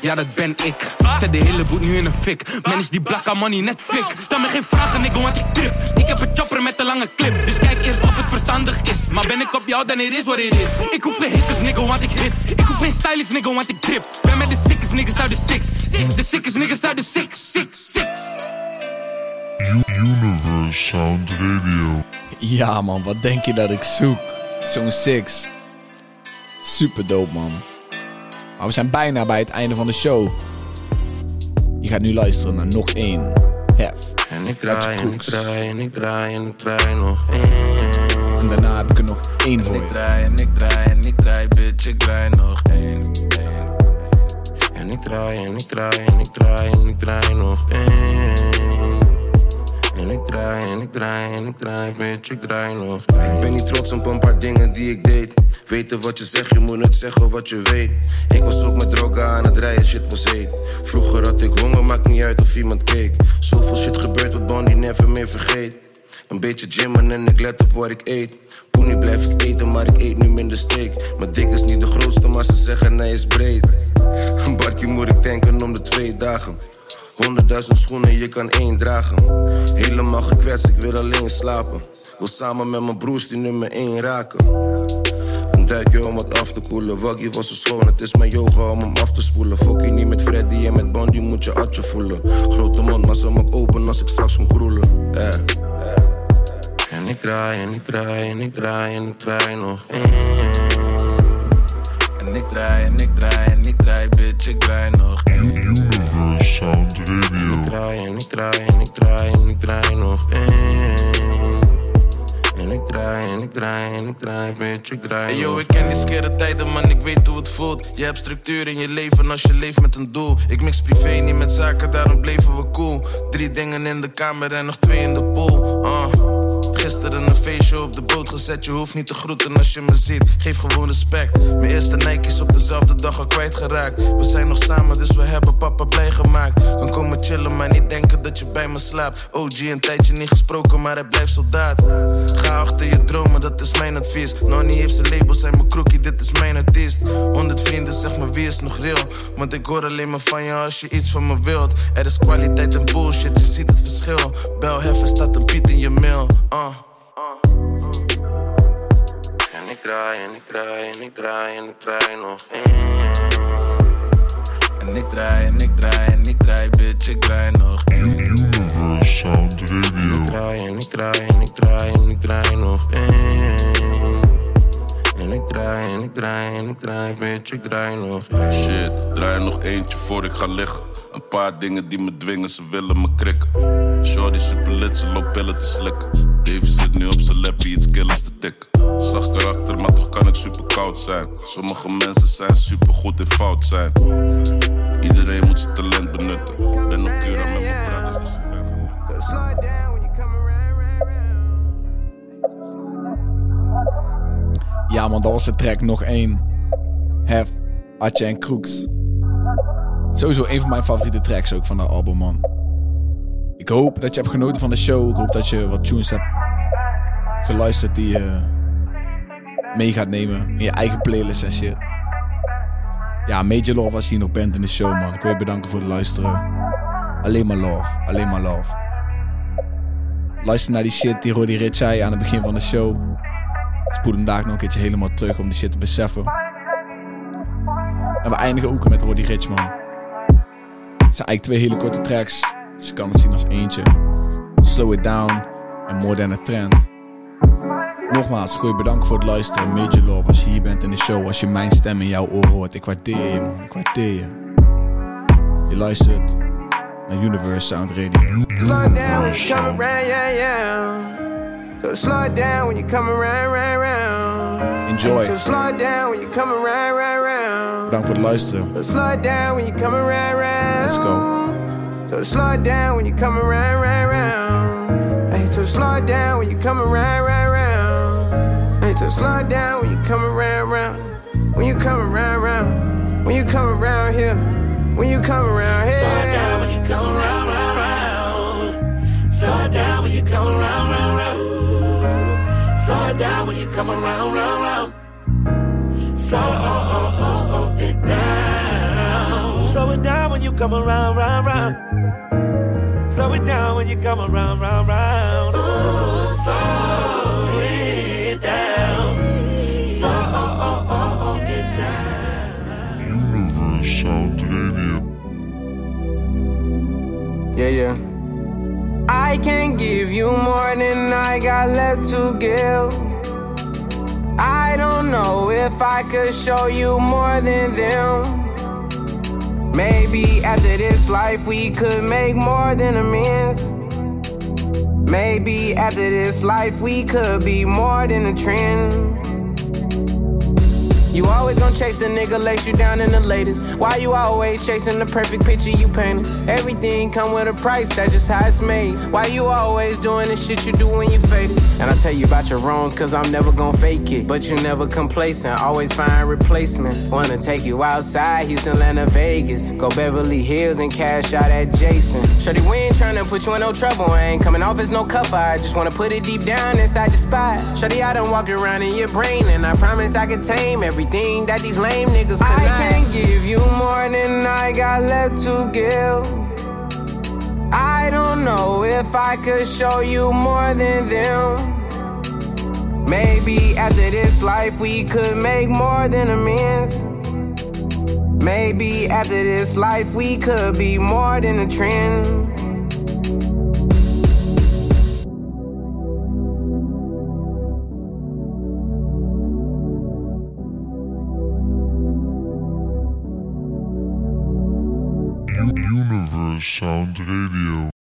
Ja, dat ben ik. Zet de hele boet nu in een fik. Man is die blakka money net fik. Stel me geen vragen, nigga, want ik trip. Ik heb een chopper met een lange clip. Dus kijk eerst of het verstandig is. Maar ben ik op jou, dan it is what it is. Ik hoef geen hitters, nigga, want ik hit. Ik hoef geen stylist, nigga, want ik trip. Ben met de sickest niggas uit de six. De sickest niggas uit de six, six, six. Universe Sound Radio. Ja man, wat denk je dat ik zoek? Zo'n 6. Super dope man. Maar we zijn bijna bij het einde van de show. Je gaat nu luisteren naar nog één. Hef. En ik draai, en ik draai, en ik draai, en ik draai nog één. En daarna heb ik er nog één voor Ik je. draai en ik draai en ik draai, bitch, ik draai nog één. En ik draai, en ik draai, en ik draai, en ik draai nog één. En ik draai, en ik draai, en ik draai, bitch, ik draai nog. Ik ben niet trots op een paar dingen die ik deed. Weten wat je zegt, je moet net zeggen wat je weet. Ik was ook met droga aan het rijden, shit was heet. Vroeger had ik honger, maakt niet uit of iemand keek. Zoveel shit gebeurt wat Bonnie never meer vergeet. Een beetje gymmen en ik let op wat ik eet. Poenie blijf ik eten, maar ik eet nu minder steak. Mijn dik is niet de grootste, maar ze zeggen hij is breed. Een moet ik tanken om de twee dagen. Honderdduizend schoenen, je kan één dragen. Helemaal gekwetst, ik wil alleen slapen. Wil samen met mijn broers die nummer één raken. Een duikje om wat af te koelen. Waggy was zo schoon, het is mijn yoga om hem af te spoelen. Fuck je niet met Freddy en met Bondi moet je atje voelen. Grote mond, maar ze mag open als ik straks kom kroelen. Eh. En ik draai, en ik draai, en ik draai, en ik draai nog. En ik draai en ik draai en ik draai, bitch, ik draai nog. Sound ik draai, en ik draai, en ik draai, en ik draai nog één. En ik draai, en ik draai, en ik draai, bitch, ik draai Hey yo, ik ken die skere tijden, man, ik weet hoe het voelt. Je hebt structuur in je leven als je leeft met een doel. Ik mix privé niet met zaken, daarom bleven we cool. Drie dingen in de kamer en nog twee in de pool. Uh. Gisteren een feestje op de boot gezet. Je hoeft niet te groeten als je me ziet. Geef gewoon respect. Mijn eerste Nike's op dezelfde dag al kwijtgeraakt. We zijn nog samen, dus we hebben papa blij gemaakt. Kan komen chillen, maar niet denken dat je bij me slaapt. OG een tijdje niet gesproken, maar hij blijft soldaat. Ga achter je dromen, dat is mijn advies. Nonnie heeft zijn label, zijn mijn crookie, dit is mijn artiest. 100 vrienden, zeg maar wie is nog real? Want ik hoor alleen maar van je als je iets van me wilt. Er is kwaliteit en bullshit, je ziet het verschil. Bel heffen staat een beat in je mail. Uh. Ik draai, en ik draai, en ik draai, en ik draai nog één. En ik draai en ik draai en ik draai, bitch, ik draai nog één. Universe Sound Ik Radio. draai, en ik draai, en ik draai, en ik draai nog één. En ik draai, en ik draai, en ik draai, bitch, ik draai nog één. Shit, draai nog eentje voor ik ga liggen. Een paar dingen die me dwingen, ze willen me krikken. Shorty super lit, ze loopt pillen te slikken. Davy zit nu op zijn lappie, iets killers te tikken. Zacht karakter, maar toch kan ik super koud zijn. Sommige mensen zijn super goed in fout zijn. Iedereen moet zijn talent benutten. Ben op Cura met mijn brothers, dus ik ben genoeg. Ja man, dat was de track nog één. Hef, Atje en Kroeks. Sowieso een van mijn favoriete tracks ook van dat album man. Ik hoop dat je hebt genoten van de show. Ik hoop dat je wat tunes hebt geluisterd die je mee gaat nemen in je eigen playlist en shit. Ja, Major Love als je hier nog bent in de show man. Ik wil je bedanken voor het luisteren. Alleen maar love, alleen maar love. Luister naar die shit die Roddy Rich zei aan het begin van de show. Spoel hem daar nog een keertje helemaal terug om die shit te beseffen. En we eindigen ook met Roddy Rich, man. Het zijn eigenlijk twee hele korte tracks. Dus je kan het zien als eentje. Slow It Down en More Than A Trend. Nogmaals, goeie bedankt voor het luisteren. Major Love als je hier bent in de show. Als je mijn stem in jouw oor hoort. Ik waardeer je, man. Ik waardeer je. Je luistert naar Universe Sound Radio. Slow down when you come around, yeah, yeah. So slow down when you come around, round, round. Enjoy. So slow down when you come around, round, round. Bedankt voor het luisteren. So slow down when you come around, round. Let's go. So slow it down when you come around, round, round. Hey, so slow it down when you come around, round, round. Hey, so slow it down when you come around, round. When you come around, round. When you come around here. When you come around here. Slow it down when you come around, round, round. Slow it down when you come around, round, round. Slow down when you come around, round, round. Slow it down. Slow it down when you come around, round, round. Slow it down when you come around, round, round. Ooh, slow it down. Slow it down. Universe Sound Radio. Yeah, yeah. I can't give you more than I got left to give. I don't know if I could show you more than them. Maybe after this life we could make more than amends. Maybe after this life we could be more than a trend. You always gonna chase the nigga, lace you down in the latest. Why you always chasing the perfect picture you painted? Everything come with a price, that's just how it's made. Why you always doing the shit you do when you faded? And I tell you about your wrongs, cause I'm never gonna fake it. But you never complacent, always find replacement. Wanna take you outside, Houston, Atlanta, Vegas. Go Beverly Hills and cash out at Jason. Shorty, we ain't tryna put you in no trouble. I ain't coming off as no cover. I just wanna put it deep down inside your spot. Shorty, I done walked around in your brain, and I promise I can tame everything that these lame niggas could I can give you more than I got left to give. I don't know if I could show you more than them. Maybe after this life we could make more than amends. Maybe after this life we could be more than a trend. Sound Radio.